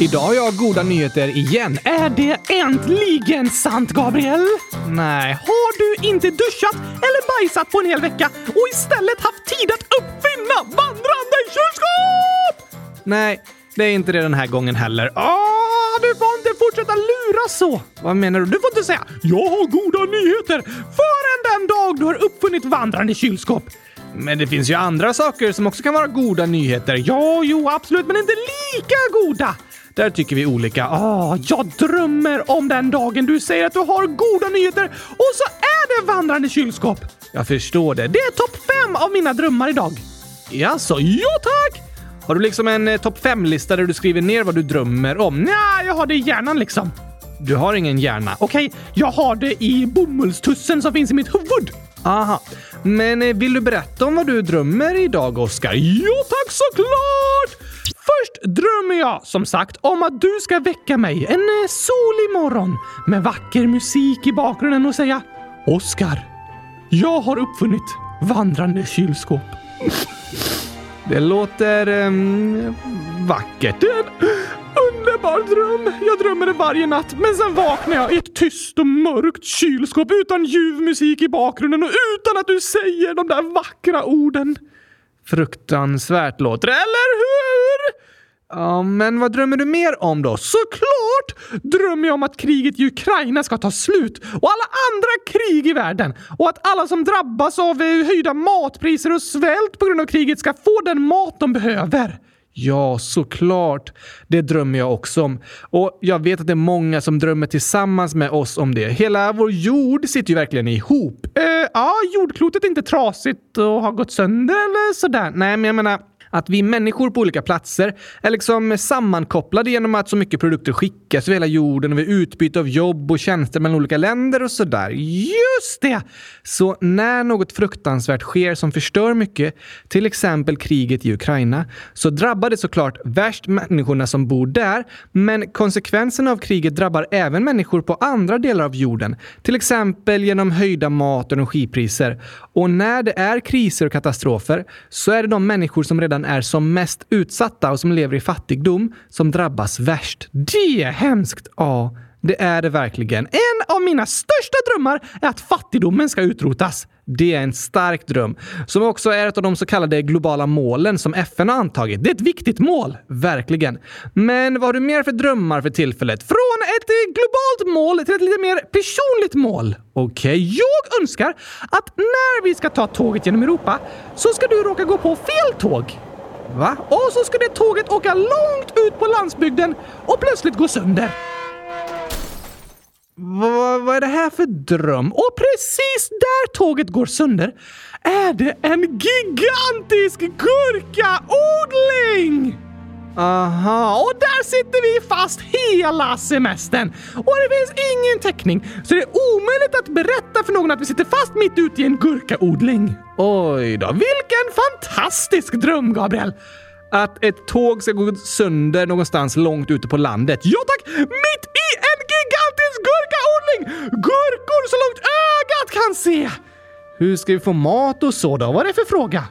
Idag har jag goda nyheter igen. Är det äntligen sant, Gabriel? Nej. Har du inte duschat eller bajsat på en hel vecka och istället haft tid att uppfinna vandrande kylskåp? Nej, det är inte det den här gången heller. Ah, du får inte fortsätta lura så! Vad menar du? Du får inte säga “Jag har goda nyheter” förrän den dag du har uppfunnit vandrande kylskåp. Men det finns ju andra saker som också kan vara goda nyheter. Ja, jo, absolut, men inte lika goda. Där tycker vi olika. Ah, jag drömmer om den dagen du säger att du har goda nyheter och så är det vandrande kylskåp. Jag förstår det. Det är topp fem av mina drömmar idag. Jaså, ja tack! Har du liksom en eh, topp fem-lista där du skriver ner vad du drömmer om? Nej, jag har det i hjärnan liksom. Du har ingen hjärna? Okej, jag har det i bomullstussen som finns i mitt huvud. Aha. Men eh, vill du berätta om vad du drömmer idag, Oskar? Ja tack, såklart! Först drömmer jag som sagt om att du ska väcka mig en eh, solig morgon med vacker musik i bakgrunden och säga Oskar, jag har uppfunnit vandrande kylskåp. Det låter um, vackert. Det är en underbar dröm. Jag drömmer det varje natt, men sen vaknar jag i ett tyst och mörkt kylskåp utan ljuv musik i bakgrunden och utan att du säger de där vackra orden. Fruktansvärt låter det, eller hur? Ja, men vad drömmer du mer om då? Såklart drömmer jag om att kriget i Ukraina ska ta slut och alla andra krig i världen och att alla som drabbas av höjda matpriser och svält på grund av kriget ska få den mat de behöver. Ja, såklart. Det drömmer jag också om. Och jag vet att det är många som drömmer tillsammans med oss om det. Hela vår jord sitter ju verkligen ihop. Eh, ja, jordklotet är inte trasigt och har gått sönder eller sådär. Nej, men jag menar att vi människor på olika platser är liksom sammankopplade genom att så mycket produkter skickas över hela jorden och vi utbyte av jobb och tjänster mellan olika länder och sådär. Just det! Så när något fruktansvärt sker som förstör mycket, till exempel kriget i Ukraina, så drabbar det såklart värst människorna som bor där, men konsekvenserna av kriget drabbar även människor på andra delar av jorden, till exempel genom höjda mat och energipriser. Och när det är kriser och katastrofer så är det de människor som redan är som mest utsatta och som lever i fattigdom som drabbas värst. Det är hemskt! Ja, det är det verkligen. En av mina största drömmar är att fattigdomen ska utrotas. Det är en stark dröm, som också är ett av de så kallade globala målen som FN har antagit. Det är ett viktigt mål. Verkligen. Men vad har du mer för drömmar för tillfället? Från ett eh, globalt mål till ett lite mer personligt mål. Okej. Okay. Jag önskar att när vi ska ta tåget genom Europa så ska du råka gå på fel tåg. Va? Och så ska det tåget åka långt ut på landsbygden och plötsligt gå sönder. V vad är det här för dröm? Och precis där tåget går sönder är det en gigantisk gurkaodling! Aha, och där sitter vi fast hela semestern. Och det finns ingen täckning, så det är omöjligt att berätta för någon att vi sitter fast mitt ute i en gurkaodling. Oj då, vilken fantastisk dröm, Gabriel! Att ett tåg ska gå sönder någonstans långt ute på landet. Ja tack! Mitt i en gigantisk gurkaodling! Gurkor så långt ögat kan se! Hur ska vi få mat och så då? Vad är det för fråga?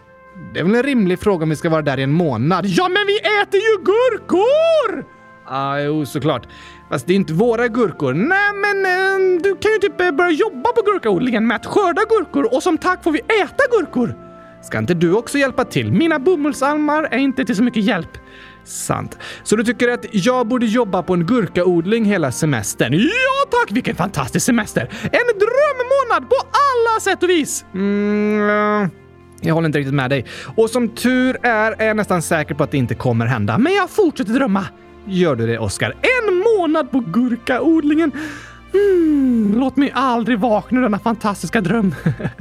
Det är väl en rimlig fråga om vi ska vara där i en månad? Ja, men vi äter ju gurkor! Ah, jo, såklart. Fast det är inte våra gurkor. Nej, men eh, du kan ju typ eh, börja jobba på gurkaodlingen med att skörda gurkor och som tack får vi äta gurkor. Ska inte du också hjälpa till? Mina bomullsalmar är inte till så mycket hjälp. Sant. Så du tycker att jag borde jobba på en gurkaodling hela semestern? Ja tack! Vilken fantastisk semester! En drömmånad på alla sätt och vis! Mm, jag håller inte riktigt med dig. Och som tur är är jag nästan säker på att det inte kommer hända. Men jag fortsätter drömma. Gör du det, Oskar? En månad på gurkaodlingen. Mm, låt mig aldrig vakna ur denna fantastiska dröm.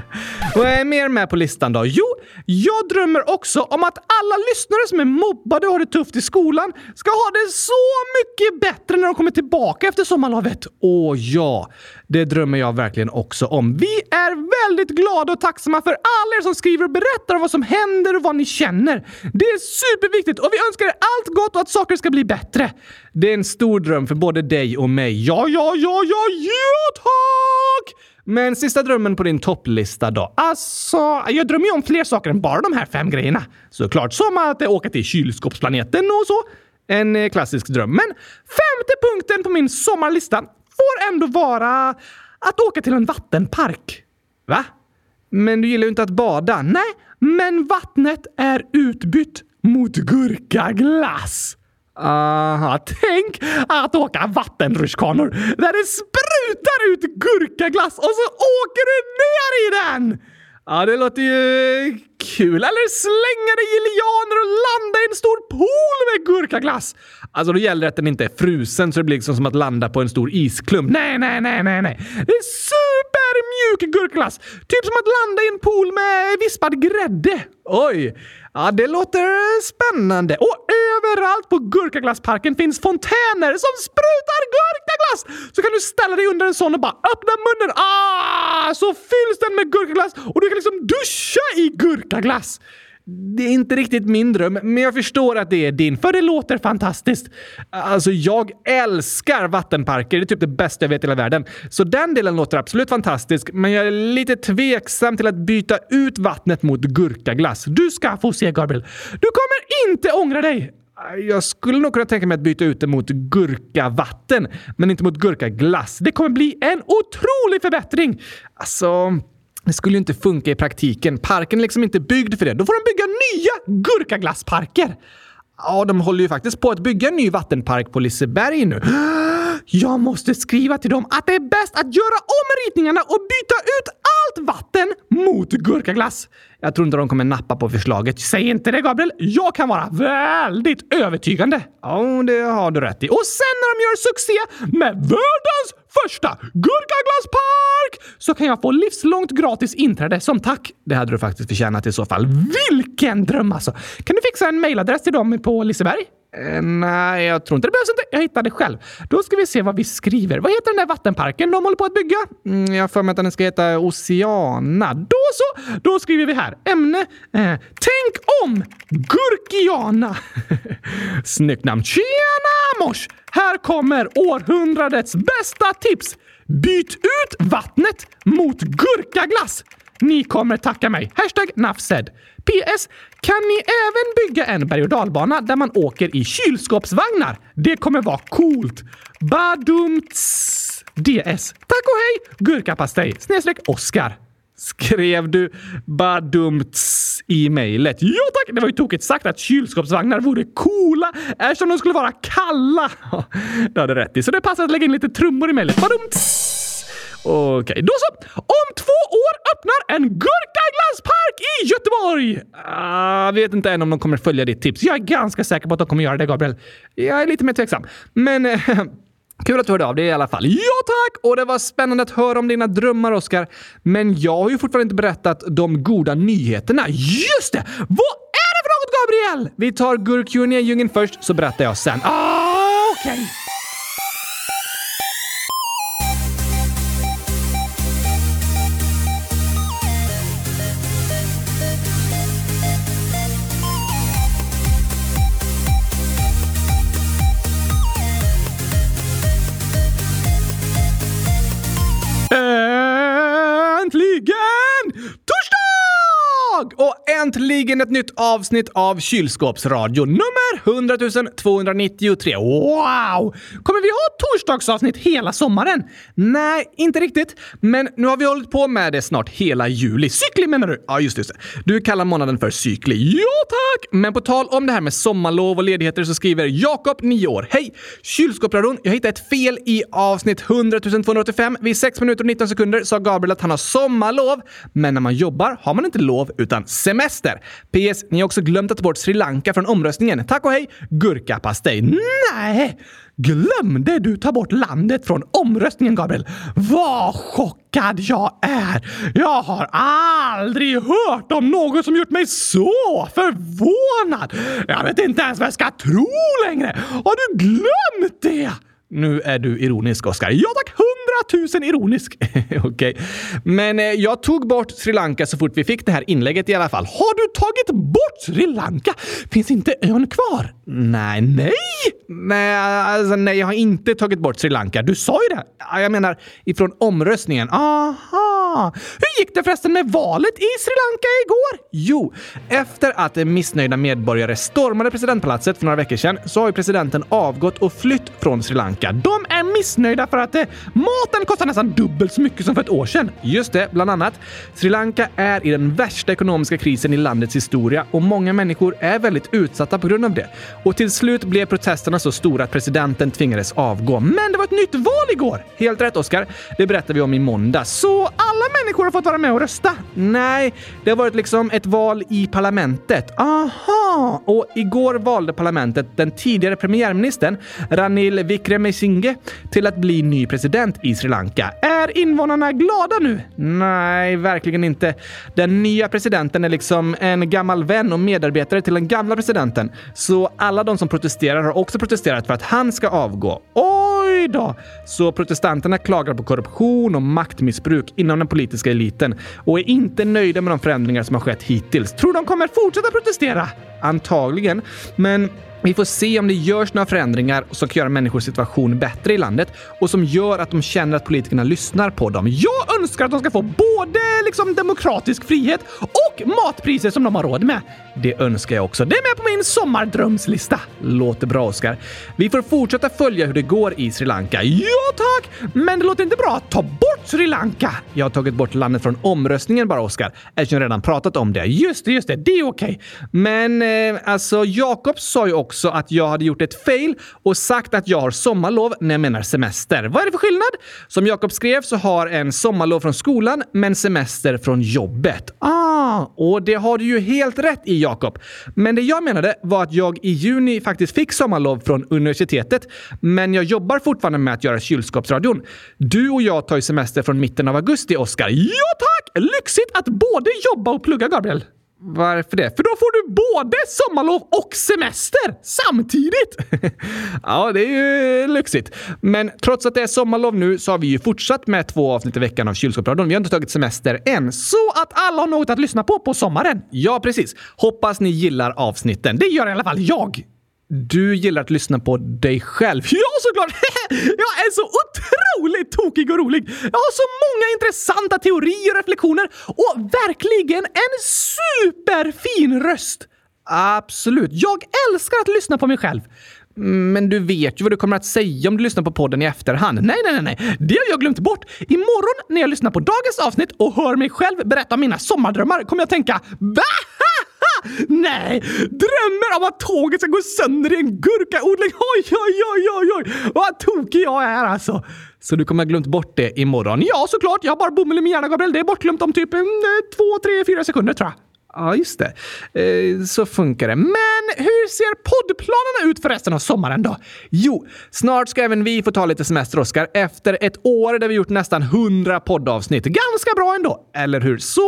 Vad är mer med på listan då? Jo, jag drömmer också om att alla lyssnare som är mobbade och har det tufft i skolan ska ha det så mycket bättre när de kommer tillbaka efter sommarlovet. Åh ja, det drömmer jag verkligen också om. Vi är väldigt glada och tacksamma för alla er som skriver och berättar om vad som händer och vad ni känner. Det är superviktigt och vi önskar er allt gott och att saker ska bli bättre. Det är en stor dröm för både dig och mig. Ja, ja, ja, ja, ja tack! Men sista drömmen på din topplista då? Alltså, jag drömmer ju om fler saker än bara de här fem grejerna. Såklart, som att åka till kylskåpsplaneten och så. En eh, klassisk dröm. Men femte punkten på min sommarlista får ändå vara att åka till en vattenpark. Va? Men du gillar ju inte att bada. Nej, men vattnet är utbytt mot gurkaglass. Aha, tänk att åka vattenrutschkanor där det sprutar ut gurkaglass och så åker du ner i den! Ja, det låter ju kul. Eller slänga dig i lianer och landa i en stor pool med gurkaglass. Alltså, då gäller det att den inte är frusen så det blir liksom som att landa på en stor isklump. Nej, nej, nej, nej, nej. Det är supermjuk gurkaglass. Typ som att landa i en pool med vispad grädde. Oj! Ja, det låter spännande. Och överallt på Gurkaglassparken finns fontäner som sprutar gurkaglass! Så kan du ställa dig under en sån och bara öppna munnen. Ah! Så fylls den med gurkaglass och du kan liksom duscha i gurkaglass. Det är inte riktigt min dröm, men jag förstår att det är din, för det låter fantastiskt. Alltså, jag älskar vattenparker. Det är typ det bästa jag vet i hela världen. Så den delen låter absolut fantastisk, men jag är lite tveksam till att byta ut vattnet mot gurkaglass. Du ska få se, Gabriel. Du kommer inte ångra dig! Jag skulle nog kunna tänka mig att byta ut det mot gurkavatten, men inte mot gurkaglass. Det kommer bli en otrolig förbättring! Alltså... Det skulle ju inte funka i praktiken. Parken är liksom inte byggd för det. Då får de bygga nya gurkaglassparker. Ja, de håller ju faktiskt på att bygga en ny vattenpark på Liseberg nu. Jag måste skriva till dem att det är bäst att göra om ritningarna och byta ut allt vatten mot gurkaglass. Jag tror inte de kommer nappa på förslaget. Säg inte det, Gabriel. Jag kan vara väldigt övertygande. Ja, det har du rätt i. Och sen när de gör succé med världens första gurkaglasspark så kan jag få livslångt gratis inträde som tack. Det hade du faktiskt förtjänat i så fall. Vilken dröm alltså! Kan du fixa en mailadress till dem på Liseberg? Eh, nej, jag tror inte det behövs inte. Jag hittade själv. Då ska vi se vad vi skriver. Vad heter den där vattenparken de håller på att bygga? Mm, jag har för mig att den ska heta Oceana. Då så! Då skriver vi här. Ämne. Eh, tänk om! Gurkiana. Snyggt namn. Tjena mors! Här kommer århundradets bästa tips. Byt ut vattnet mot gurkaglass. Ni kommer tacka mig. Hashtag Nafsed. PS. Kan ni även bygga en berg och dalbana där man åker i kylskåpsvagnar? Det kommer vara coolt. Badumts DS. Tack och hej! Gurkapastej snedstreck Oskar. Skrev du badumts i mejlet? Ja tack! Det var ju tokigt sagt att kylskåpsvagnar vore coola eftersom de skulle vara kalla. Du hade rätt i, så det passar att lägga in lite trummor i mejlet. Badumts! Okej, okay, då så! Om två år öppnar en gurkaglasspark i Göteborg! Ah, jag uh, vet inte än om de kommer följa ditt tips. Jag är ganska säker på att de kommer göra det, Gabriel. Jag är lite mer tveksam. Men eh, Kul att du hörde av dig i alla fall. Ja tack! Och det var spännande att höra om dina drömmar, Oskar. Men jag har ju fortfarande inte berättat de goda nyheterna. Just det! Vad är det för något, Gabriel? Vi tar gurkjuniga först, så berättar jag sen. Ah, okej. Okay. Och äntligen ett nytt avsnitt av Kylskåpsradio nummer 100 293. Wow! Kommer vi ha torsdagsavsnitt hela sommaren? Nej, inte riktigt. Men nu har vi hållit på med det snart hela juli. Cykli menar du? Ja, just det. Du kallar månaden för cykli. Ja, tack! Men på tal om det här med sommarlov och ledigheter så skriver Jakob, 9 år. Hej! Kylskåpsradion, jag hittade ett fel i avsnitt 100 285. Vid 6 minuter och 19 sekunder sa Gabriel att han har sommarlov. Men när man jobbar har man inte lov utan semester. PS. Ni har också glömt att ta bort Sri Lanka från omröstningen. Tack och hej! Gurkapastej. Nej! Glömde du ta bort landet från omröstningen, Gabriel? Vad chockad jag är! Jag har aldrig hört om någon som gjort mig så förvånad! Jag vet inte ens vad jag ska tro längre! Har du glömt det? Nu är du ironisk, Oskar. Ja tack! Hundratusen ironisk! Okej. Okay. Men eh, jag tog bort Sri Lanka så fort vi fick det här inlägget i alla fall. Har du tagit bort Sri Lanka? Finns inte ön kvar? Nej, nej! Nej, alltså, nej, jag har inte tagit bort Sri Lanka. Du sa ju det! Jag menar ifrån omröstningen. Aha! Hur gick det förresten med valet i Sri Lanka igår? Jo, efter att missnöjda medborgare stormade presidentpalatset för några veckor sedan så har ju presidenten avgått och flytt från Sri Lanka. De är missnöjda för att eh, maten kostar nästan dubbelt så mycket som för ett år sedan. Just det, bland annat. Sri Lanka är i den värsta ekonomiska krisen i landets historia och många människor är väldigt utsatta på grund av det. Och till slut blev protesterna så stora att presidenten tvingades avgå. Men det var ett nytt val igår! Helt rätt, Oskar. Det berättade vi om i måndag. Så alla människor har fått vara med och rösta? Nej, det har varit liksom ett val i parlamentet. Aha! Och igår valde parlamentet den tidigare premiärministern Ranil Wickremesinghe till att bli ny president i Sri Lanka. Är invånarna glada nu? Nej, verkligen inte. Den nya presidenten är liksom en gammal vän och medarbetare till den gamla presidenten. Så alla de som protesterar har också protesterat för att han ska avgå. Oj då! Så protestanterna klagar på korruption och maktmissbruk inom den politiska eliten och är inte nöjda med de förändringar som har skett hittills. Tror de kommer fortsätta protestera? Antagligen, men vi får se om det görs några förändringar som kan göra människors situation bättre i landet och som gör att de känner att politikerna lyssnar på dem. Jag önskar att de ska få både liksom demokratisk frihet och matpriser som de har råd med. Det önskar jag också. Det är med på min sommardrömslista. Låter bra, Oskar. Vi får fortsätta följa hur det går i Sri Lanka. Ja, tack! Men det låter inte bra att ta bort Sri Lanka. Jag har tagit bort landet från omröstningen bara, Oskar, eftersom jag redan pratat om det. Just det, just det. Det är okej. Men eh, alltså, Jakob sa ju också också att jag hade gjort ett fail och sagt att jag har sommarlov när jag menar semester. Vad är det för skillnad? Som Jakob skrev så har en sommarlov från skolan, men semester från jobbet. Ah, och det har du ju helt rätt i, Jakob. Men det jag menade var att jag i juni faktiskt fick sommarlov från universitetet, men jag jobbar fortfarande med att göra kylskåpsradion. Du och jag tar ju semester från mitten av augusti, Oskar. Ja tack! Lyxigt att både jobba och plugga, Gabriel. Varför det? För då får du både sommarlov och semester samtidigt! ja, det är ju lyxigt. Men trots att det är sommarlov nu så har vi ju fortsatt med två avsnitt i veckan av Kylskåpsradion. Vi har inte tagit semester än. Så att alla har något att lyssna på på sommaren. Ja, precis. Hoppas ni gillar avsnitten. Det gör i alla fall jag. Du gillar att lyssna på dig själv. Ja, såklart! Jag är så otroligt tokig och rolig. Jag har så många intressanta teorier och reflektioner och verkligen en superfin röst. Absolut. Jag älskar att lyssna på mig själv. Men du vet ju vad du kommer att säga om du lyssnar på podden i efterhand. Nej, nej, nej, det har jag glömt bort. Imorgon när jag lyssnar på dagens avsnitt och hör mig själv berätta om mina sommardrömmar kommer jag tänka VA? Nej! Drömmer om att tåget ska gå sönder i en gurkaodling. Oj, oj, oj, oj, oj! Vad tokig jag är alltså. Så du kommer ha glömt bort det imorgon? Ja, såklart. Jag har bara bomull i min hjärna, Gabriel. Det är bortglömt om typ en, två, tre, fyra sekunder tror jag. Ja, just det. Eh, så funkar det. Men hur ser poddplanerna ut för resten av sommaren då? Jo, snart ska även vi få ta lite semester, Oskar. Efter ett år där vi gjort nästan 100 poddavsnitt. Ganska bra ändå, eller hur? Så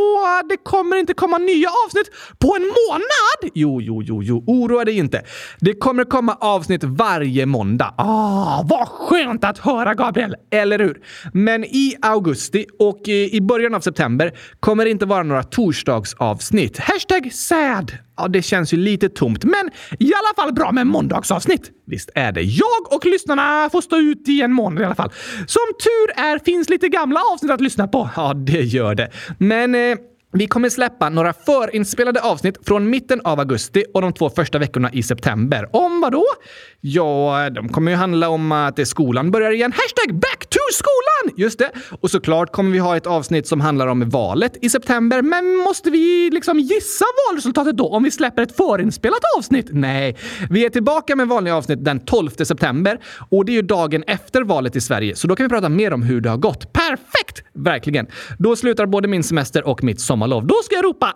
det kommer inte komma nya avsnitt på en månad? Jo, jo, jo, jo. Oroa dig inte. Det kommer komma avsnitt varje måndag. Ah, vad skönt att höra, Gabriel! Eller hur? Men i augusti och i början av september kommer det inte vara några torsdagsavsnitt. Hashtag sad. Ja, det känns ju lite tomt, men i alla fall bra med måndagsavsnitt. Visst är det. Jag och lyssnarna får stå ut i en månad i alla fall. Som tur är finns lite gamla avsnitt att lyssna på. Ja, det gör det. Men eh, vi kommer släppa några förinspelade avsnitt från mitten av augusti och de två första veckorna i september. Om vad då? Ja, de kommer ju handla om att skolan börjar igen. Hashtag back to skolan! Just det. Och såklart kommer vi ha ett avsnitt som handlar om valet i september. Men måste vi liksom gissa valresultatet då om vi släpper ett förinspelat avsnitt? Nej, vi är tillbaka med vanliga avsnitt den 12 september och det är ju dagen efter valet i Sverige, så då kan vi prata mer om hur det har gått. Perfekt! Verkligen. Då slutar både min semester och mitt sommarlov. Då ska jag ropa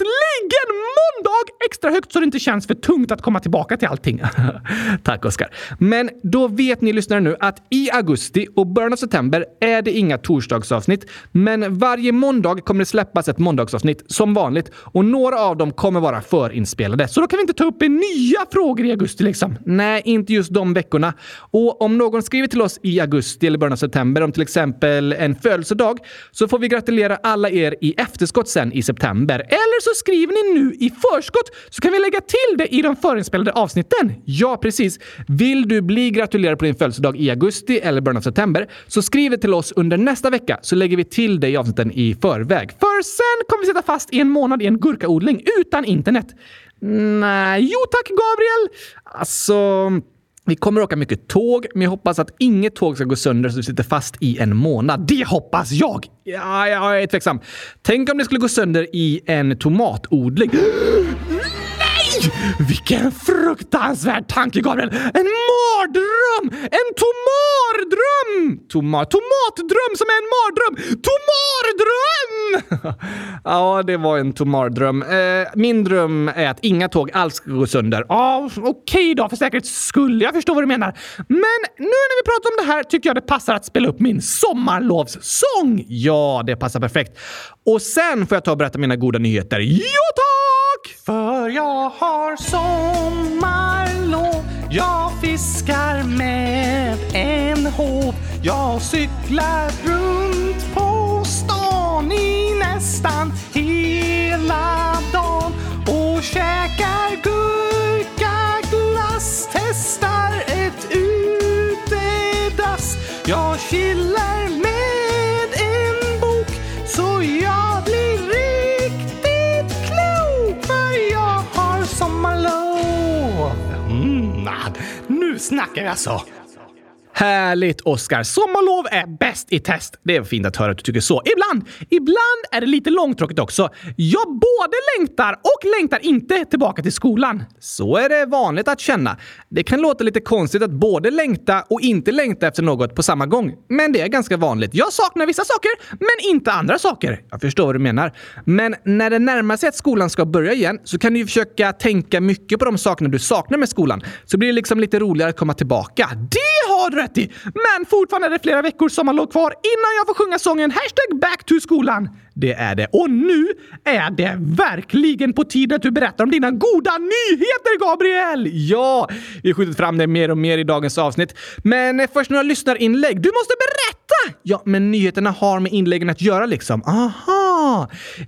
äntligen måndag extra högt så det inte känns för tungt att komma tillbaka till allting. Tack Oskar. Men då vet ni lyssnare nu att i augusti och början av september är det inga torsdagsavsnitt. Men varje måndag kommer det släppas ett måndagsavsnitt som vanligt och några av dem kommer vara förinspelade. Så då kan vi inte ta upp nya frågor i augusti liksom? Nej, inte just de veckorna. Och om någon skriver till oss i augusti eller början av september om till exempel en födelsedag så får vi gratulera alla er i efterskott sen i september. Eller så skriver ni nu i förskott så kan vi lägga till det i de förinspelade avsnitten. Ja, precis. Vill du bli gratulerad på din födelsedag i augusti eller början av september så skriv det till oss under nästa vecka så lägger vi till det i avsnitten i förväg. För sen kommer vi sitta fast i en månad i en gurkaodling utan internet. Nej, jo tack Gabriel! Alltså... Vi kommer åka mycket tåg, men jag hoppas att inget tåg ska gå sönder så vi sitter fast i en månad. Det hoppas jag! Ja, jag är tveksam. Tänk om det skulle gå sönder i en tomatodling. Vilken fruktansvärd tanke, Gabriel! En mardröm! En tomardröm! Toma tomatdröm som är en mardröm! Tomardröm! ja, det var en tomardröm. Eh, min dröm är att inga tåg alls ska gå sönder. Ja, okej okay då, för säkerhets skull. Jag förstår vad du menar. Men nu när vi pratar om det här tycker jag det passar att spela upp min sommarlovssång. Ja, det passar perfekt. Och sen får jag ta och berätta mina goda nyheter. Ja, tack! För jag har sommarlov. Jag fiskar med en håv. Jag cyklar runt snackar jag så. Härligt, Oskar. Sommarlov är bäst i test. Det är fint att höra att du tycker så. Ibland, ibland är det lite långtråkigt också. Jag både längtar och längtar inte tillbaka till skolan. Så är det vanligt att känna. Det kan låta lite konstigt att både längta och inte längta efter något på samma gång. Men det är ganska vanligt. Jag saknar vissa saker, men inte andra saker. Jag förstår vad du menar. Men när det närmar sig att skolan ska börja igen så kan du ju försöka tänka mycket på de sakerna du saknar med skolan. Så blir det liksom lite roligare att komma tillbaka. Det har du rätt i! Men fortfarande är det flera veckor sommarlov kvar innan jag får sjunga sången hashtag back to skolan. Det är det. Och nu är det verkligen på tiden att du berättar om dina goda nyheter, Gabriel! Ja, vi har skjutit fram det mer och mer i dagens avsnitt. Men eh, först några lyssnarinlägg. Du måste berätta! Ja, men nyheterna har med inläggen att göra liksom. Aha!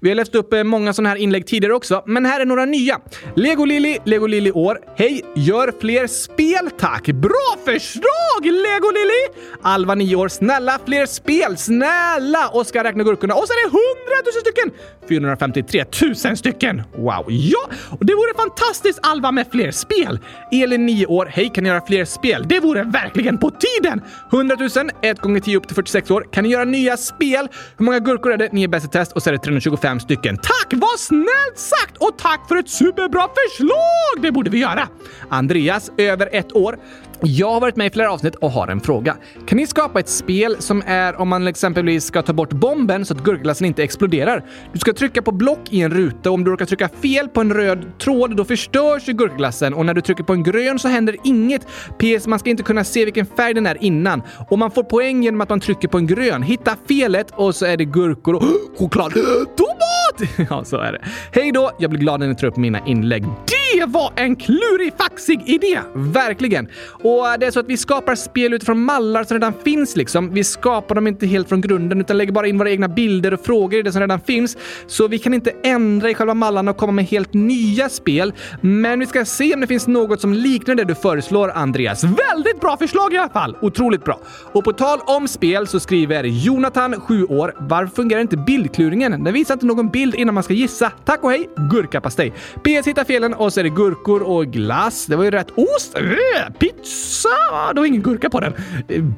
Vi har läst upp eh, många sådana här inlägg tidigare också, men här är några nya. Lego Lili, Lego Lili år. Hej! Gör fler spel tack! Bra förslag, Lego Lili! Alva 9 år. Snälla fler spel! Snälla! Oskar räknar gurkorna och så är det 100 000 stycken! 453 000 stycken! Wow! Ja, och det vore fantastiskt Alva med fler spel! Elin 9 år. Hej, kan ni göra fler spel? Det vore verkligen på tiden! 100 000, 1 gånger 10 upp till 46 år. Kan ni göra nya spel? Hur många gurkor är det? Ni är bäst i test och så är det 325 stycken. Tack! Vad snällt sagt! Och tack för ett superbra förslag! Det borde vi göra! Andreas, över ett år. Jag har varit med i flera avsnitt och har en fråga. Kan ni skapa ett spel som är om man exempelvis ska ta bort bomben så att gurkaglassen inte exploderar? Du ska trycka på block i en ruta och om du råkar trycka fel på en röd tråd då förstörs ju gurkaglassen och när du trycker på en grön så händer inget. PS. Man ska inte kunna se vilken färg den är innan och man får poäng genom att man trycker på en grön. Hitta felet och så är det gurkor och choklad. Tomat! Ja, så är det. Hej då! Jag blir glad när ni tar upp mina inlägg. Det var en klurifaxig idé! Verkligen! Och eh, det är så att vi skapar spel utifrån mallar som redan finns liksom. Vi skapar dem inte helt från grunden utan lägger bara in våra egna bilder och frågor i det som redan finns. Så vi kan inte ändra i själva mallarna och komma med helt nya spel. Men vi ska se om det finns något som liknar det du föreslår, Andreas. Väldigt bra förslag i alla fall! Otroligt bra. Och på tal om spel så skriver Jonathan, 7 år. Varför fungerar inte bildkluringen? Den visar inte någon bild innan man ska gissa. Tack och hej! Gurkapastej. PS hittar felen och så är det gurkor och glass. Det var ju rätt. Ost! Äh, pizza! Det var ingen gurka på den.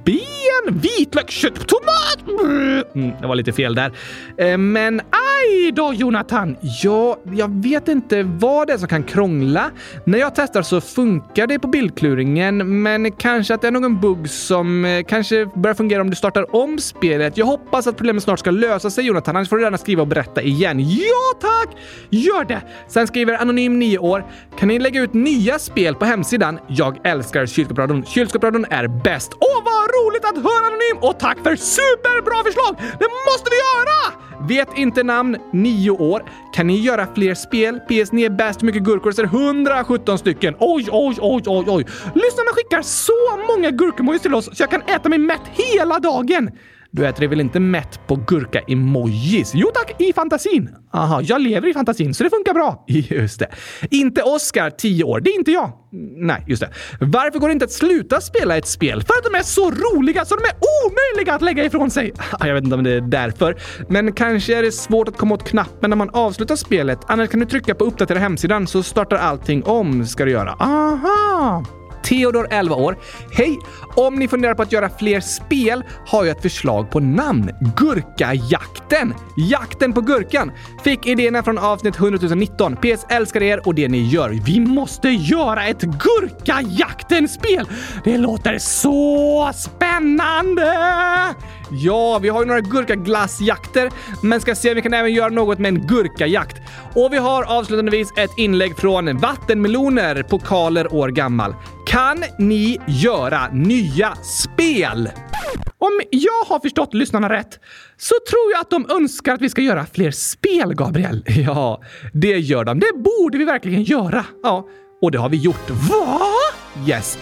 Ben, vitlök, kött, tomat! Mm, det var lite fel där. Eh, men aj då Jonathan! Ja, jag vet inte vad det är som kan krångla. När jag testar så funkar det på bildkluringen, men kanske att det är någon bugg som eh, kanske börjar fungera om du startar om spelet. Jag hoppas att problemet snart ska lösa sig Jonathan, annars får du gärna skriva och berätta igen. Ja tack! Gör det! Sen skriver Anonym 9 år. Kan ni lägga ut nya spel på hemsidan? Jag älskar Kylskåpsradion. Kylskåpsradion är bäst. Åh, vad roligt att höra Anonym! Och tack för superbra förslag! Det måste vi göra! Vet inte namn, 9 år. Kan ni göra fler spel? PS, ni är bäst. Hur mycket gurkor? Så är 117 stycken. Oj, oj, oj, oj, oj. Lyssnarna skickar så många gurkemojis till oss så jag kan äta mig mätt hela dagen. Du äter väl inte mätt på gurka-emojis? Jo tack, i fantasin. Aha, jag lever i fantasin så det funkar bra. Just det. Inte Oscar, 10 år. Det är inte jag. Nej, just det. Varför går det inte att sluta spela ett spel? För att de är så roliga så de är omöjliga att lägga ifrån sig. Ah, jag vet inte om det är därför. Men kanske är det svårt att komma åt knappen när man avslutar spelet. Annars kan du trycka på uppdatera hemsidan så startar allting om, ska du göra. Aha! Theodor, 11 år. Hej! Om ni funderar på att göra fler spel har jag ett förslag på namn. Gurkajakten! Jakten på gurkan! Fick idéerna från avsnitt 100 019. PS älskar er och det ni gör. Vi måste göra ett Gurkajakten-spel! Det låter så spännande! Ja, vi har ju några gurkaglassjakter, men ska se om vi kan även göra något med en gurkajakt. Och vi har avslutandevis ett inlägg från Vattenmeloner, pokaler år gammal. Kan ni göra nya spel? Om jag har förstått lyssnarna rätt så tror jag att de önskar att vi ska göra fler spel, Gabriel. Ja, det gör de. Det borde vi verkligen göra. Ja, och det har vi gjort. Va? Yes.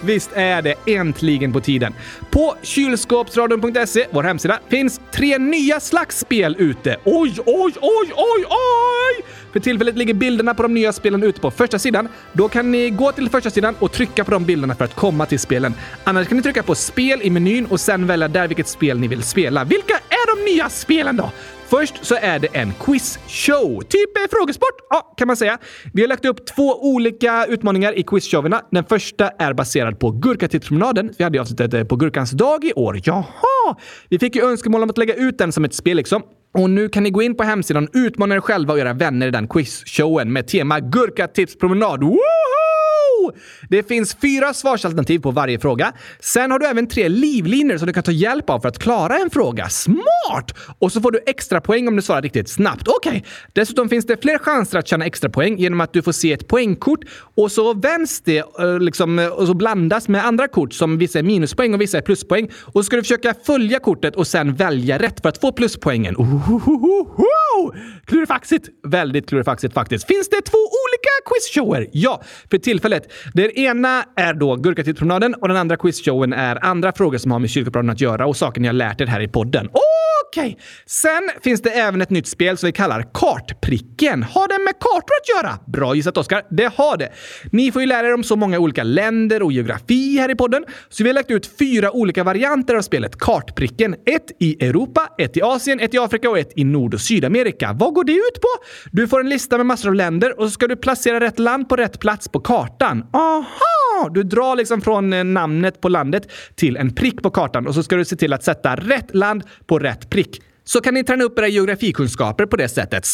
Visst är det äntligen på tiden. På kylskåpsradion.se, vår hemsida, finns tre nya slags spel ute. Oj, oj, oj, oj, oj! För tillfället ligger bilderna på de nya spelen ute på första sidan. Då kan ni gå till första sidan och trycka på de bilderna för att komma till spelen. Annars kan ni trycka på spel i menyn och sen välja där vilket spel ni vill spela. Vilka är de nya spelen då? Först så är det en quizshow. Typ eh, frågesport, ja, kan man säga. Vi har lagt upp två olika utmaningar i quizshowerna. Den första är baserad på Gurkatipspromenaden. Vi hade ju avsnittet eh, på Gurkans dag i år. Jaha! Vi fick ju önskemål om att lägga ut den som ett spel liksom. Och nu kan ni gå in på hemsidan och utmana er själva och era vänner i den quizshowen med tema Gurkatipspromenad. Woho! Det finns fyra svarsalternativ på varje fråga. Sen har du även tre livlinor som du kan ta hjälp av för att klara en fråga. Smart! Och så får du extra poäng om du svarar riktigt snabbt. Okej. Okay. Dessutom finns det fler chanser att tjäna extra poäng genom att du får se ett poängkort och så vänds det eh, liksom, eh, och så blandas med andra kort som vissa är minuspoäng och vissa är pluspoäng. Och så ska du försöka följa kortet och sen välja rätt för att få pluspoängen. Ohohoho! Klurifaxigt! Väldigt klurifaxigt faktiskt. Finns det två olika quizshower? Ja, för tillfället. Den ena är då Gurkatipspromenaden och den andra quizshowen är andra frågor som har med kyrkopromenaden att göra och saker ni har lärt er här i podden. Okej! Okay. Sen finns det även ett nytt spel som vi kallar Kartpricken. Har det med kartor att göra? Bra gissat Oskar. Det har det. Ni får ju lära er om så många olika länder och geografi här i podden, så vi har lagt ut fyra olika varianter av spelet Kartpricken. Ett i Europa, ett i Asien, ett i Afrika och ett i Nord och Sydamerika. Vad går det ut på? Du får en lista med massor av länder och så ska du placera rätt land på rätt plats på kartan. Aha! Du drar liksom från eh, namnet på landet till en prick på kartan och så ska du se till att sätta rätt land på rätt prick. Så kan ni träna upp era geografikunskaper på det sättet.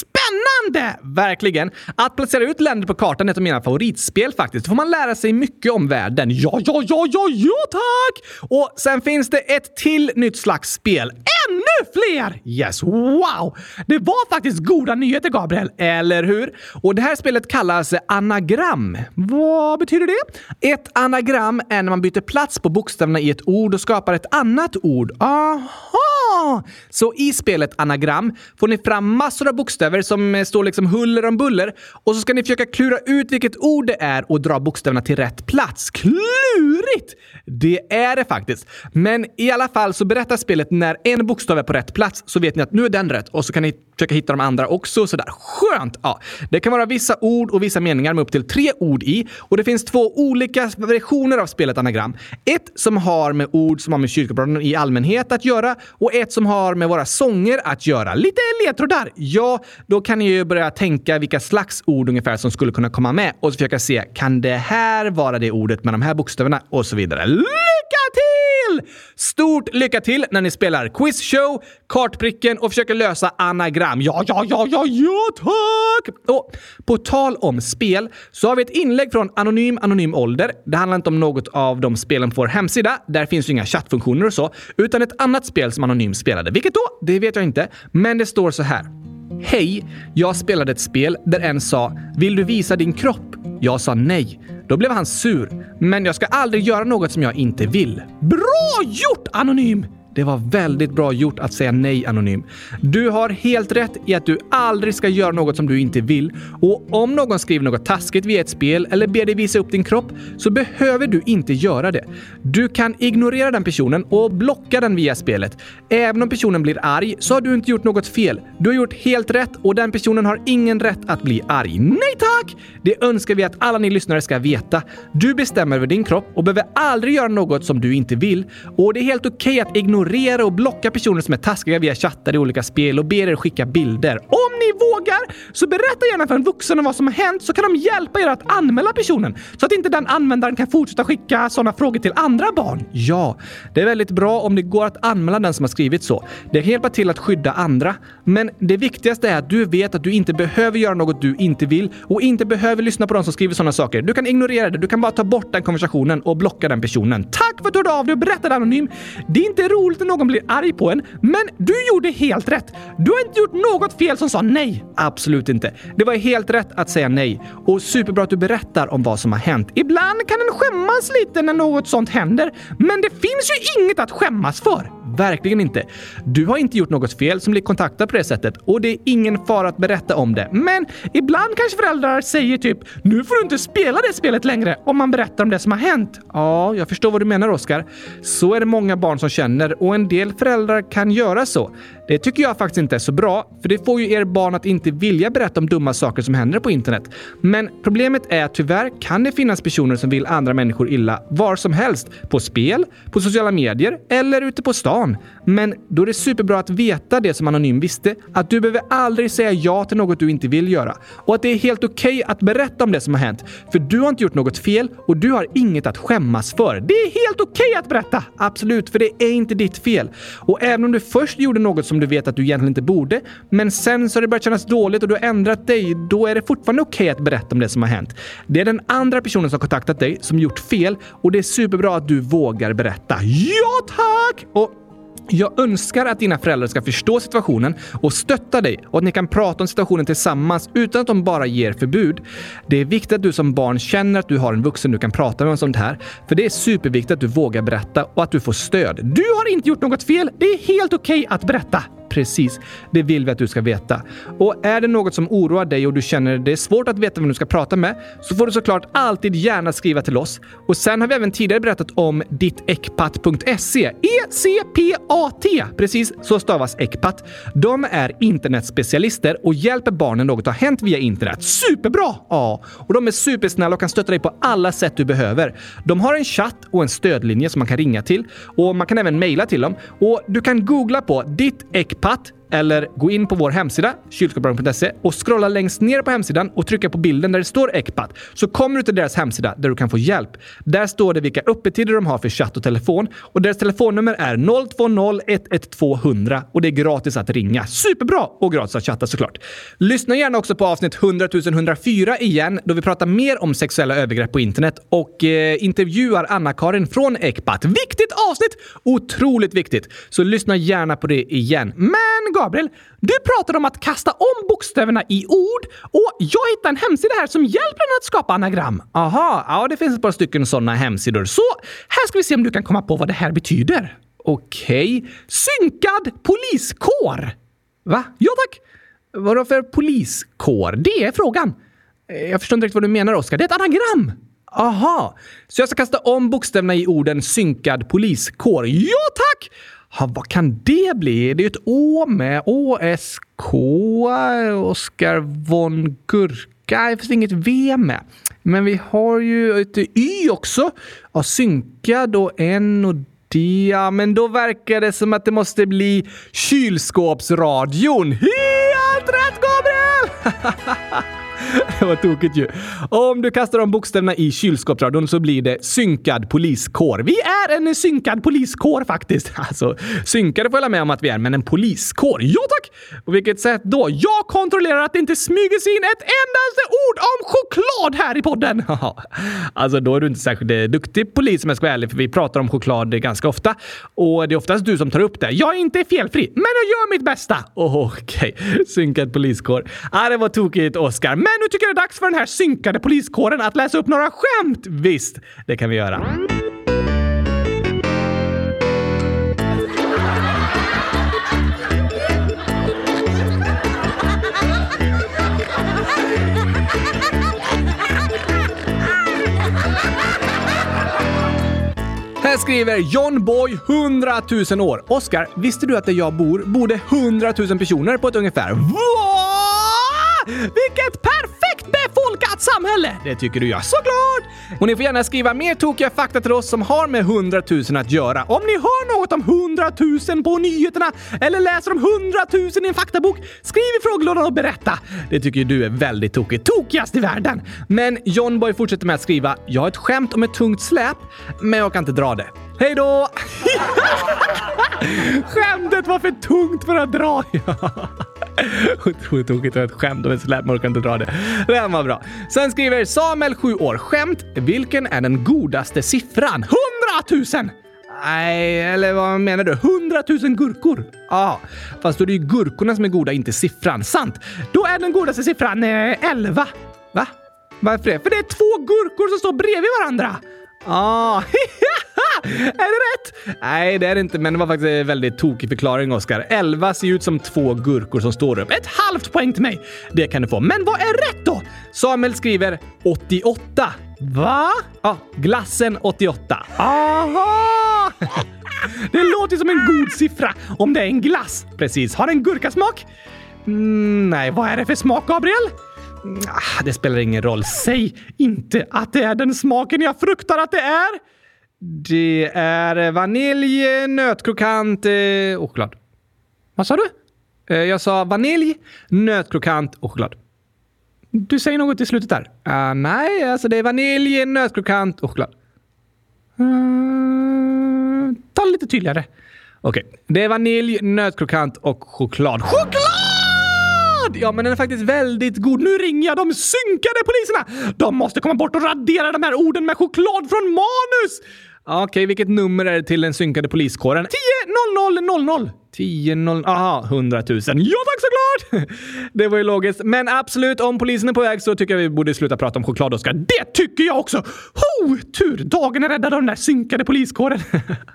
Spännande! Verkligen. Att placera ut länder på kartan är ett av mina favoritspel faktiskt. Då får man lära sig mycket om världen. Ja, ja, ja, ja, ja tack! Och sen finns det ett till nytt slags spel. Ännu fler! Yes, wow! Det var faktiskt goda nyheter, Gabriel. Eller hur? Och det här spelet kallas anagram. Vad betyder det? Ett anagram är när man byter plats på bokstäverna i ett ord och skapar ett annat ord. Aha! Så i spelet anagram får ni fram massor av bokstäver som Eh, står liksom huller om buller och så ska ni försöka klura ut vilket ord det är och dra bokstäverna till rätt plats. Klurigt! Det är det faktiskt. Men i alla fall så berättar spelet när en bokstav är på rätt plats så vet ni att nu är den rätt och så kan ni försöka hitta de andra också. Sådär. Skönt! Ja, det kan vara vissa ord och vissa meningar med upp till tre ord i och det finns två olika versioner av spelet anagram. Ett som har med ord som har med kyrkobröderna i allmänhet att göra och ett som har med våra sånger att göra. Lite ledtrådar! Ja, då kan ni ju börja tänka vilka slags ord ungefär som skulle kunna komma med och så försöka se, kan det här vara det ordet med de här bokstäverna? Och så vidare. Lycka till! Stort lycka till när ni spelar quizshow, kartpricken och försöker lösa anagram. Ja, ja, ja, ja, ja, tack! Och på tal om spel så har vi ett inlägg från Anonym Anonym Ålder. Det handlar inte om något av de spelen på vår hemsida. Där finns ju inga chattfunktioner och så, utan ett annat spel som Anonym spelade. Vilket då? Det vet jag inte, men det står så här. Hej! Jag spelade ett spel där en sa “Vill du visa din kropp?” Jag sa nej. Då blev han sur. Men jag ska aldrig göra något som jag inte vill. Bra gjort, Anonym! Det var väldigt bra gjort att säga nej, Anonym. Du har helt rätt i att du aldrig ska göra något som du inte vill. Och om någon skriver något taskigt via ett spel eller ber dig visa upp din kropp så behöver du inte göra det. Du kan ignorera den personen och blocka den via spelet. Även om personen blir arg så har du inte gjort något fel. Du har gjort helt rätt och den personen har ingen rätt att bli arg. Nej tack! Det önskar vi att alla ni lyssnare ska veta. Du bestämmer över din kropp och behöver aldrig göra något som du inte vill. Och det är helt okej okay att ignorera och blocka personer som är taskiga via chattar i olika spel och ber er skicka bilder. Om ni vågar, så berätta gärna för en vuxen om vad som har hänt så kan de hjälpa er att anmäla personen så att inte den användaren kan fortsätta skicka sådana frågor till andra barn. Ja, det är väldigt bra om det går att anmäla den som har skrivit så. Det kan hjälpa till att skydda andra. Men det viktigaste är att du vet att du inte behöver göra något du inte vill och inte behöver lyssna på de som skriver sådana saker. Du kan ignorera det. Du kan bara ta bort den konversationen och blocka den personen. Tack för att du hörde av dig och berättade anonym. Det är inte roligt när någon blir arg på en, men du gjorde helt rätt. Du har inte gjort något fel som sa nej. Absolut inte. Det var helt rätt att säga nej. Och superbra att du berättar om vad som har hänt. Ibland kan en skämmas lite när något sånt händer, men det finns ju inget att skämmas för. Verkligen inte. Du har inte gjort något fel som blir kontaktad på det sättet och det är ingen fara att berätta om det. Men ibland kanske föräldrar säger typ “Nu får du inte spela det spelet längre” om man berättar om det som har hänt. Ja, jag förstår vad du menar Oskar. Så är det många barn som känner och en del föräldrar kan göra så. Det tycker jag faktiskt inte är så bra, för det får ju er barn att inte vilja berätta om dumma saker som händer på internet. Men problemet är att tyvärr kan det finnas personer som vill andra människor illa var som helst. På spel, på sociala medier eller ute på stan. Men då är det superbra att veta det som Anonym visste, att du behöver aldrig säga ja till något du inte vill göra. Och att det är helt okej okay att berätta om det som har hänt. För du har inte gjort något fel och du har inget att skämmas för. Det är helt okej okay att berätta! Absolut, för det är inte ditt fel. Och även om du först gjorde något som som du vet att du egentligen inte borde, men sen så har det börjat kännas dåligt och du har ändrat dig, då är det fortfarande okej okay att berätta om det som har hänt. Det är den andra personen som kontaktat dig som gjort fel och det är superbra att du vågar berätta. Ja tack! Och jag önskar att dina föräldrar ska förstå situationen och stötta dig och att ni kan prata om situationen tillsammans utan att de bara ger förbud. Det är viktigt att du som barn känner att du har en vuxen du kan prata med om sånt här. För det är superviktigt att du vågar berätta och att du får stöd. Du har inte gjort något fel. Det är helt okej okay att berätta. Precis. Det vill vi att du ska veta. Och är det något som oroar dig och du känner det är svårt att veta vem du ska prata med så får du såklart alltid gärna skriva till oss. Och sen har vi även tidigare berättat om dittekpat.se. E-C-P-A-T! Precis så stavas Ekpat. De är internetspecialister och hjälper barnen något har hänt via internet. Superbra! Ja, och de är supersnälla och kan stötta dig på alla sätt du behöver. De har en chatt och en stödlinje som man kan ringa till och man kan även mejla till dem. Och du kan googla på ditt Pat! Eller gå in på vår hemsida, kylskåpsradion.se och scrolla längst ner på hemsidan och trycka på bilden där det står Ecpat så kommer du till deras hemsida där du kan få hjälp. Där står det vilka öppettider de har för chatt och telefon och deras telefonnummer är 020 112 100 och det är gratis att ringa. Superbra! Och gratis att chatta såklart. Lyssna gärna också på avsnitt 100 104 igen då vi pratar mer om sexuella övergrepp på internet och eh, intervjuar Anna-Karin från Ecpat. Viktigt avsnitt! Otroligt viktigt! Så lyssna gärna på det igen. Men Gabriel, du pratade om att kasta om bokstäverna i ord och jag hittade en hemsida här som hjälper en att skapa anagram. Aha, ja det finns ett par stycken sådana hemsidor. Så här ska vi se om du kan komma på vad det här betyder. Okej. Okay. Synkad poliskår! Va? Ja tack! Vadå för poliskår? Det är frågan. Jag förstår inte riktigt vad du menar, Oskar. Det är ett anagram! Aha, så jag ska kasta om bokstäverna i orden synkad poliskår. Ja tack! Ha, vad kan det bli? Det är ju ett Å med ÅSK, Oskar von Gurka. Det finns inget V med. Men vi har ju ett Y också. Ja, synkad och N och D. Ja, men då verkar det som att det måste bli kylskåpsradion. Helt rätt Gabriel! det var tokigt ju. Om du kastar om bokstäverna i kylskåpsradion så blir det synkad poliskår. Vi är en synkad poliskår faktiskt. Alltså, synkade får jag med om att vi är, men en poliskår? Ja tack! På vilket sätt då? Jag kontrollerar att det inte smyger sig in ett endaste ord om choklad här i podden! alltså, då är du inte särskilt eh, duktig polis om jag ska vara ärlig, för vi pratar om choklad ganska ofta. Och det är oftast du som tar upp det. Jag är inte felfri, men jag gör mitt bästa! Okej, okay. synkad poliskår. Ah, det var tokigt, Oskar. Men nu tycker är det dags för den här synkade poliskåren att läsa upp några skämt! Visst, det kan vi göra. Här skriver John Boy 100 000 år. Oskar, visste du att där jag bor bor det 100 000 personer på ett ungefär? Va? Vilket perfekt befolkat samhälle! Det tycker du ja, såklart! Och ni får gärna skriva mer tokiga fakta till oss som har med 100 000 att göra. Om ni hör något om 100 000 på nyheterna eller läser om 100 000 i en faktabok, skriv i frågelådan och berätta. Det tycker du är väldigt tokigt. Tokigast i världen! Men John Boy fortsätter med att skriva “Jag har ett skämt om ett tungt släp, men jag kan inte dra det. Hej då!” Skämtet var för tungt för att dra. Otroligt tokigt var ett skämt om ett släp, man inte dra det. Den var bra. Sen skriver Samuel, 7 år. Skämt. Vilken är den godaste siffran? 100 000! Nej, eller vad menar du? 100 000 gurkor. Ja, fast då är det ju gurkorna som är goda, inte siffran. Sant. Då är den godaste siffran eh, 11. Va? Varför det? För det är två gurkor som står bredvid varandra. Ah, är det rätt? Nej, det är det inte, men det var faktiskt en väldigt tokig förklaring, Oskar. 11 ser ut som två gurkor som står upp. Ett halvt poäng till mig. Det kan du få. Men vad är rätt då? Samuel skriver 88. Va? Ja, glassen 88. Aha! Det låter som en god siffra om det är en glass. Precis. Har den gurkasmak? Mm, nej, Vad är det för smak, Gabriel? Mm, ah, det spelar ingen roll. Säg inte att det är den smaken jag fruktar att det är! Det är vanilj, nötkrokant eh, och choklad. Vad sa du? Eh, jag sa vanilj, nötkrokant och choklad. Du säger något i slutet där. Uh, nej, alltså det är vanilj, nötkrokant och choklad. Uh, ta lite tydligare. Okej, okay. det är vanilj, nötkrokant och choklad. Choklad! Ja, men den är faktiskt väldigt god. Nu ringer jag de synkade poliserna! De måste komma bort och radera de här orden med choklad från manus! Okej, okay, vilket nummer är det till den synkade poliskåren? 10 00 00. 10 0 Aha, 100 000. Ja tack såklart! det var ju logiskt. Men absolut, om polisen är på väg så tycker jag vi borde sluta prata om choklad, Oskar. Det tycker jag också! Ho! Tur! Dagen är räddad av den där synkade poliskåren.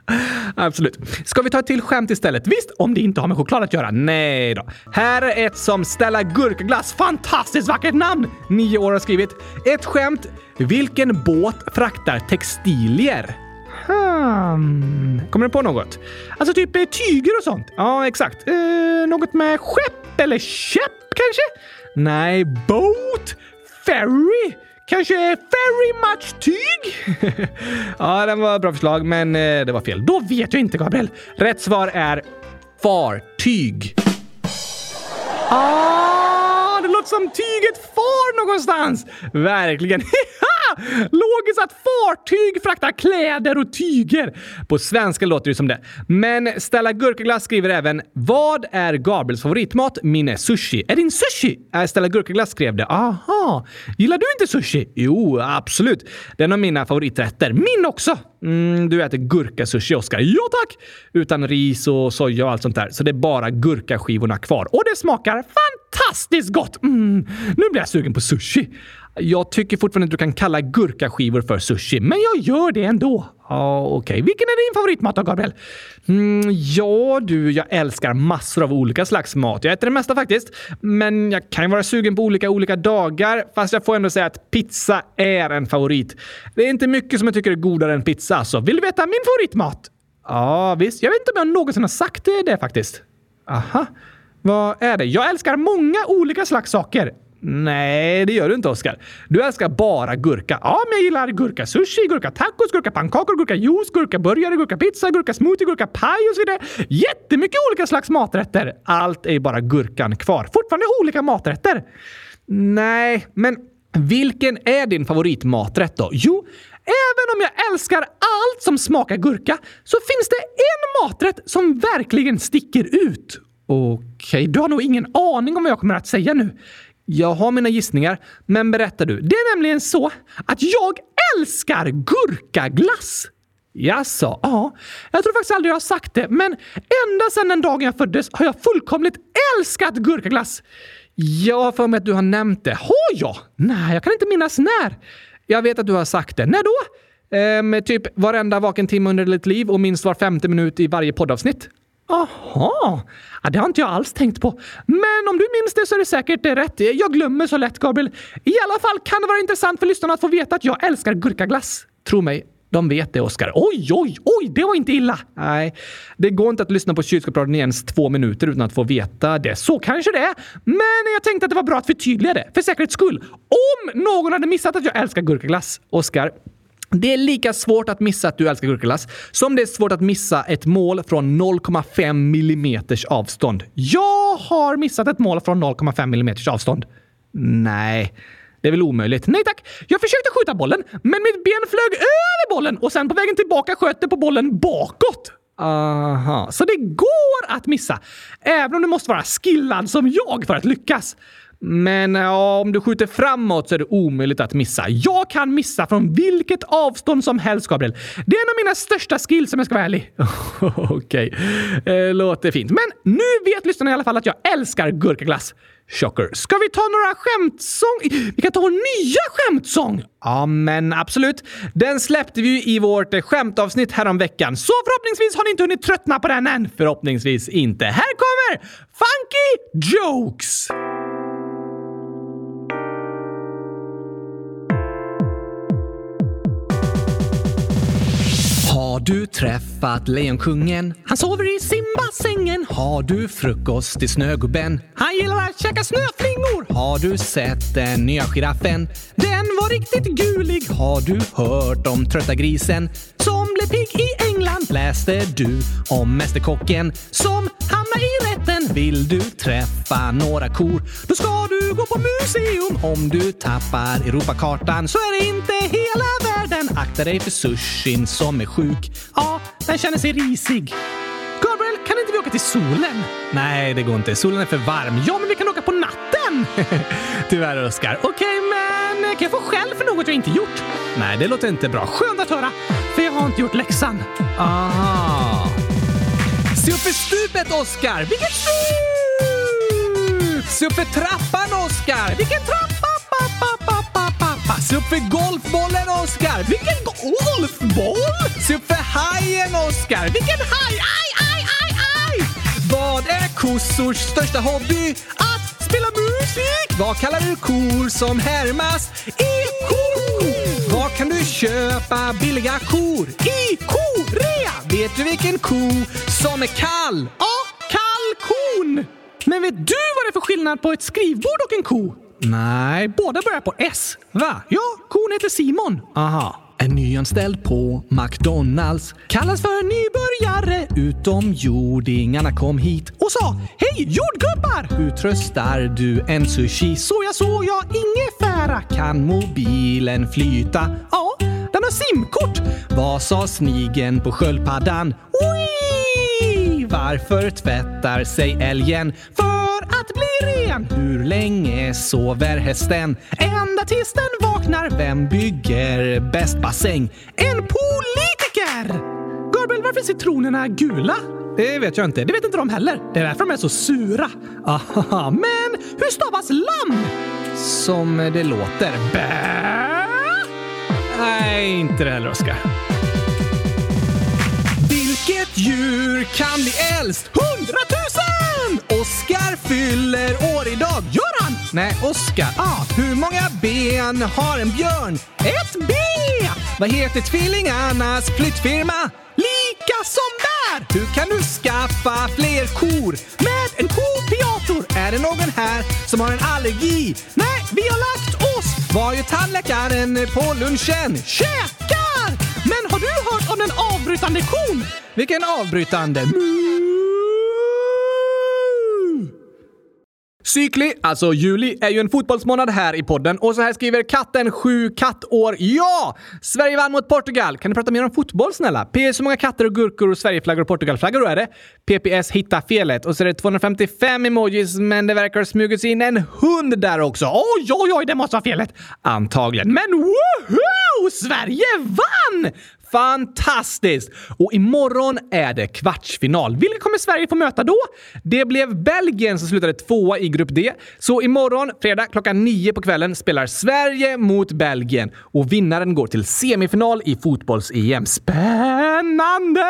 absolut. Ska vi ta ett till skämt istället? Visst, om det inte har med choklad att göra. Nej då. Här är ett som Stella Gurkaglass. Fantastiskt vackert namn! Nio år har skrivit. Ett skämt. Vilken båt fraktar textilier? Hmm. Kommer du på något? Alltså typ eh, tyger och sånt? Ja, exakt. Eh, något med skepp eller käpp kanske? Nej, boat? Ferry? Kanske very much tyg? ja, den var ett bra förslag, men eh, det var fel. Då vet jag inte, Gabriel. Rätt svar är fartyg. Ah, som tyget far någonstans! Verkligen. Logiskt att fartyg fraktar kläder och tyger. På svenska låter det som det. Men Stella Gurkaglass skriver även “Vad är Gabriels favoritmat? Min är sushi.” Är din sushi? Äh, Stella Gurkaglass skrev det. Aha. Gillar du inte sushi? Jo, absolut. Det är en av mina favoriträtter. Min också! Mm, du äter gurkasushi, Oskar. Ja tack! Utan ris och soja och allt sånt där. Så det är bara gurkaskivorna kvar. Och det smakar fantastiskt gott! Mm, nu blir jag sugen på sushi. Jag tycker fortfarande att du kan kalla gurkaskivor för sushi, men jag gör det ändå. Ja, okej. Okay. Vilken är din favoritmat då, Gabriel? Mm, ja, du, jag älskar massor av olika slags mat. Jag äter det mesta faktiskt. Men jag kan ju vara sugen på olika olika dagar. Fast jag får ändå säga att pizza är en favorit. Det är inte mycket som jag tycker är godare än pizza. alltså. vill du veta min favoritmat? Ja, visst. Jag vet inte om jag någonsin har sagt det, det faktiskt. Aha. Vad är det? Jag älskar många olika slags saker. Nej, det gör du inte Oskar. Du älskar bara gurka. Ja, men jag gillar gurka sushi, gurka tacos, gurka pannkakor, gurka juice, gurka burgare, gurka pizza, gurka smoothie, gurka paj och så vidare. Jättemycket olika slags maträtter. Allt är bara gurkan kvar. Fortfarande olika maträtter. Nej, men vilken är din favoritmaträtt då? Jo, även om jag älskar allt som smakar gurka så finns det en maträtt som verkligen sticker ut. Okej, okay, du har nog ingen aning om vad jag kommer att säga nu. Jag har mina gissningar, men berätta du. Det är nämligen så att jag älskar gurkaglass! Jaså? Ja, jag tror faktiskt aldrig jag har sagt det, men ända sedan den dagen jag föddes har jag fullkomligt älskat gurkaglass. Jag har för mig att du har nämnt det. Har jag? Nej, jag kan inte minnas när. Jag vet att du har sagt det. När då? Ehm, typ varenda vaken timme under ditt liv och minst var femte minut i varje poddavsnitt. Aha! Ja, det har inte jag alls tänkt på. Men om du minns det så är det säkert eh, rätt. Jag glömmer så lätt, Gabriel. I alla fall kan det vara intressant för lyssnarna att få veta att jag älskar gurkaglass. Tro mig, De vet det, Oskar. Oj, oj, oj, det var inte illa! Nej, det går inte att lyssna på kylskåpsradion i ens två minuter utan att få veta det. Så kanske det är. Men jag tänkte att det var bra att förtydliga det, för säkerhets skull. Om någon hade missat att jag älskar gurkaglass. Oskar, det är lika svårt att missa att du älskar gurkaglass som det är svårt att missa ett mål från 0,5 mm avstånd. Jag har missat ett mål från 0,5 mm avstånd. Nej, det är väl omöjligt? Nej tack! Jag försökte skjuta bollen, men mitt ben flög över bollen och sen på vägen tillbaka sköt det på bollen bakåt. Aha. Så det går att missa, även om du måste vara skillad som jag för att lyckas. Men ja, om du skjuter framåt så är det omöjligt att missa. Jag kan missa från vilket avstånd som helst, Gabriel. Det är en av mina största skills om jag ska vara ärlig. Okej, okay. låter fint. Men nu vet lyssnarna i alla fall att jag älskar gurkaglass. Chocker. Ska vi ta några skämtsång? Vi kan ta vår nya skämtsång! Ja, men absolut. Den släppte vi ju i vårt eh, skämtavsnitt häromveckan, så förhoppningsvis har ni inte hunnit tröttna på den än. Förhoppningsvis inte. Här kommer Funky Jokes! Har du träffat Lejonkungen? Han sover i simbassängen. Har du frukost i Snögubben? Han gillar att käka snöflingor. Har du sett den nya giraffen? Den var riktigt gulig. Har du hört om Trötta grisen? Som blev pigg i England. Läste du om Mästerkocken? Som hamnar i rätten. Vill du träffa några kor? Då ska du gå på museum. Om du tappar Europakartan så är det inte hela världen. Akta dig för sushin som är sjuk. Ja, den känner sig risig. Gabriel, kan inte vi åka till solen? Nej, det går inte. Solen är för varm. Ja, men vi kan åka på natten! Tyvärr, Oskar. Okej, okay, men kan jag få skäll för något jag inte gjort? Nej, det låter inte bra. Skönt att höra, för jag har inte gjort läxan. Aha. Se upp för stupet, Oskar! Vilket stup! Se upp för trappan, Oskar! Vilken trappa? Se upp för golfbollen, Oskar! Vilken golfboll? Se upp för hajen, Oskar! Vilken haj? Aj, aj, aj, aj! Vad är kossors största hobby? Att spela musik! Vad kallar du kor som härmas? I! Var kan du köpa billiga kor? I korea! Vet du vilken ko som är kall? Ja, kalkon! Men vet du vad det är för skillnad på ett skrivbord och en ko? Nej. Båda börjar på S. Va? Ja, kon heter Simon. Aha. En nyanställd på McDonalds kallas för nybörjare. Utomjordingarna kom hit och sa Hej jordgubbar! Hur tröstar du en sushi? Så jag så jag ingefära. Kan mobilen flyta? Ja, den har simkort. Vad sa snigen på sköldpaddan? Oi! Varför tvättar sig älgen? För att bli ren. Hur länge sover hästen? Ända tills den vaknar. Vem bygger bäst bassäng? En politiker! Gabriel, varför är citronerna gula? Det vet jag inte. Det vet inte de heller. Det är därför de är så sura. Aha, men hur stavas lamm? Som det låter. Bä? Nej, inte det heller, Oskar. Djur kan bli äldst? Hundratusen! Oskar fyller år idag. Gör han? Nej, Oskar. Ah. Hur många ben har en björn? Ett B! Vad heter tvillingarnas flyttfirma? Lika som där! Hur kan du skaffa fler kor? Med en kopiator! Är det någon här som har en allergi? Nej, vi har lagt oss! Vad gör tandläkaren på lunchen? Käkar! Har du hört om den avbrytande kon? Vilken avbrytande? Cykli, alltså juli, är ju en fotbollsmånad här i podden och så här skriver katten sju kattår. Ja! Sverige vann mot Portugal. Kan du prata mer om fotboll snälla? PS hur många katter och gurkor och Sverigeflaggor och Portugalflaggor är det? PPS hitta felet och så är det 255 emojis men det verkar ha smugits in en hund där också. Oj, oj, oj, det måste vara felet. Antagligen. Men woho! Sverige vann! Fantastiskt! Och imorgon är det kvartsfinal. Vilka kommer Sverige få möta då? Det blev Belgien som slutade tvåa i grupp D. Så imorgon, fredag klockan nio på kvällen, spelar Sverige mot Belgien och vinnaren går till semifinal i fotbolls-EM. Spännande!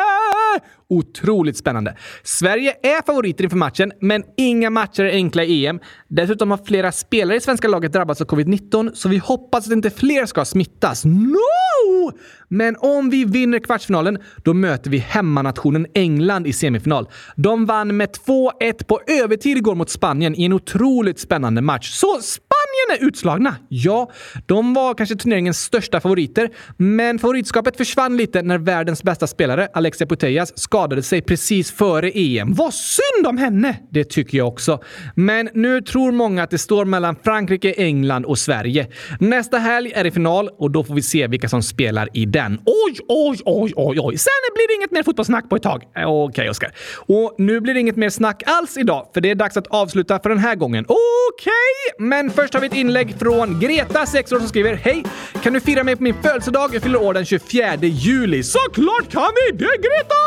Otroligt spännande. Sverige är favoriter inför matchen, men inga matcher är enkla i EM. Dessutom har flera spelare i svenska laget drabbats av covid-19, så vi hoppas att inte fler ska smittas. No! Men om vi vinner kvartsfinalen, då möter vi hemmanationen England i semifinal. De vann med 2-1 på övertid igår mot Spanien i en otroligt spännande match. Så Spanien är utslagna! Ja, de var kanske turneringens största favoriter, men favoritskapet försvann lite när världens bästa spelare, Alexia Putellas, skadade sig precis före EM. Vad synd om henne! Det tycker jag också. Men nu tror många att det står mellan Frankrike, England och Sverige. Nästa helg är det final och då får vi se vilka som spelar i den. Oj, oj, oj, oj, oj! Sen blir det inget mer fotbollssnack på ett tag. Eh, okej, okay, Oskar. Och nu blir det inget mer snack alls idag, för det är dags att avsluta för den här gången. Okej, okay, men först har vi ett inlägg från Greta, 6 år, som skriver Hej! Kan du fira mig på min födelsedag? Jag fyller år den 24 juli. Såklart kan vi det, Greta!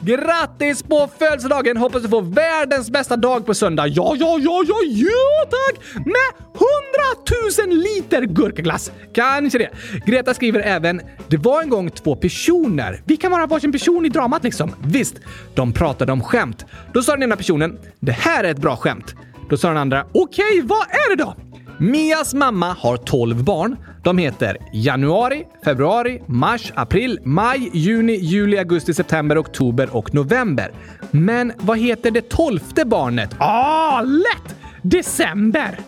Grattis på födelsedagen! Hoppas du får världens bästa dag på söndag. Ja, ja, ja, ja, ja tack! Med 100 000 liter gurkaglass. Kanske det. Greta skriver även “Det var en gång två personer. Vi kan vara varsin person i dramat liksom.” Visst, de pratade om skämt. Då sa den ena personen “Det här är ett bra skämt”. Då sa den andra “Okej, vad är det då?” Mias mamma har 12 barn. De heter januari, februari, mars, april, maj, juni, juli, augusti, september, oktober och november. Men vad heter det tolfte barnet? Ah, lätt! December!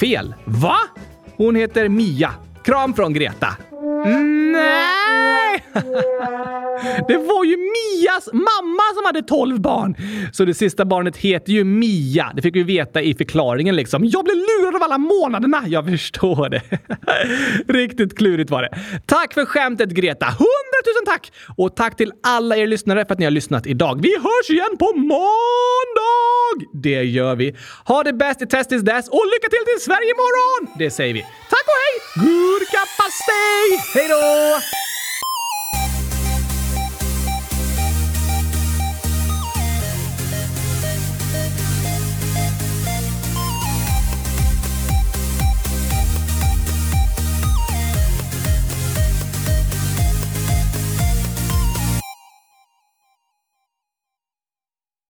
Fel. Va? Hon heter Mia. Kram från Greta. Nej! Det var ju Mias mamma som hade 12 barn! Så det sista barnet heter ju Mia. Det fick vi veta i förklaringen liksom. Jag blev lurad av alla månaderna! Jag förstår det. Riktigt klurigt var det. Tack för skämtet Greta! Hundratusen tack! Och tack till alla er lyssnare för att ni har lyssnat idag. Vi hörs igen på måndag! Det gör vi. Ha det bäst i test tills Dess och lycka till till Sverige imorgon! Det säger vi. Tack och hej! Gurkapastej! Hej då!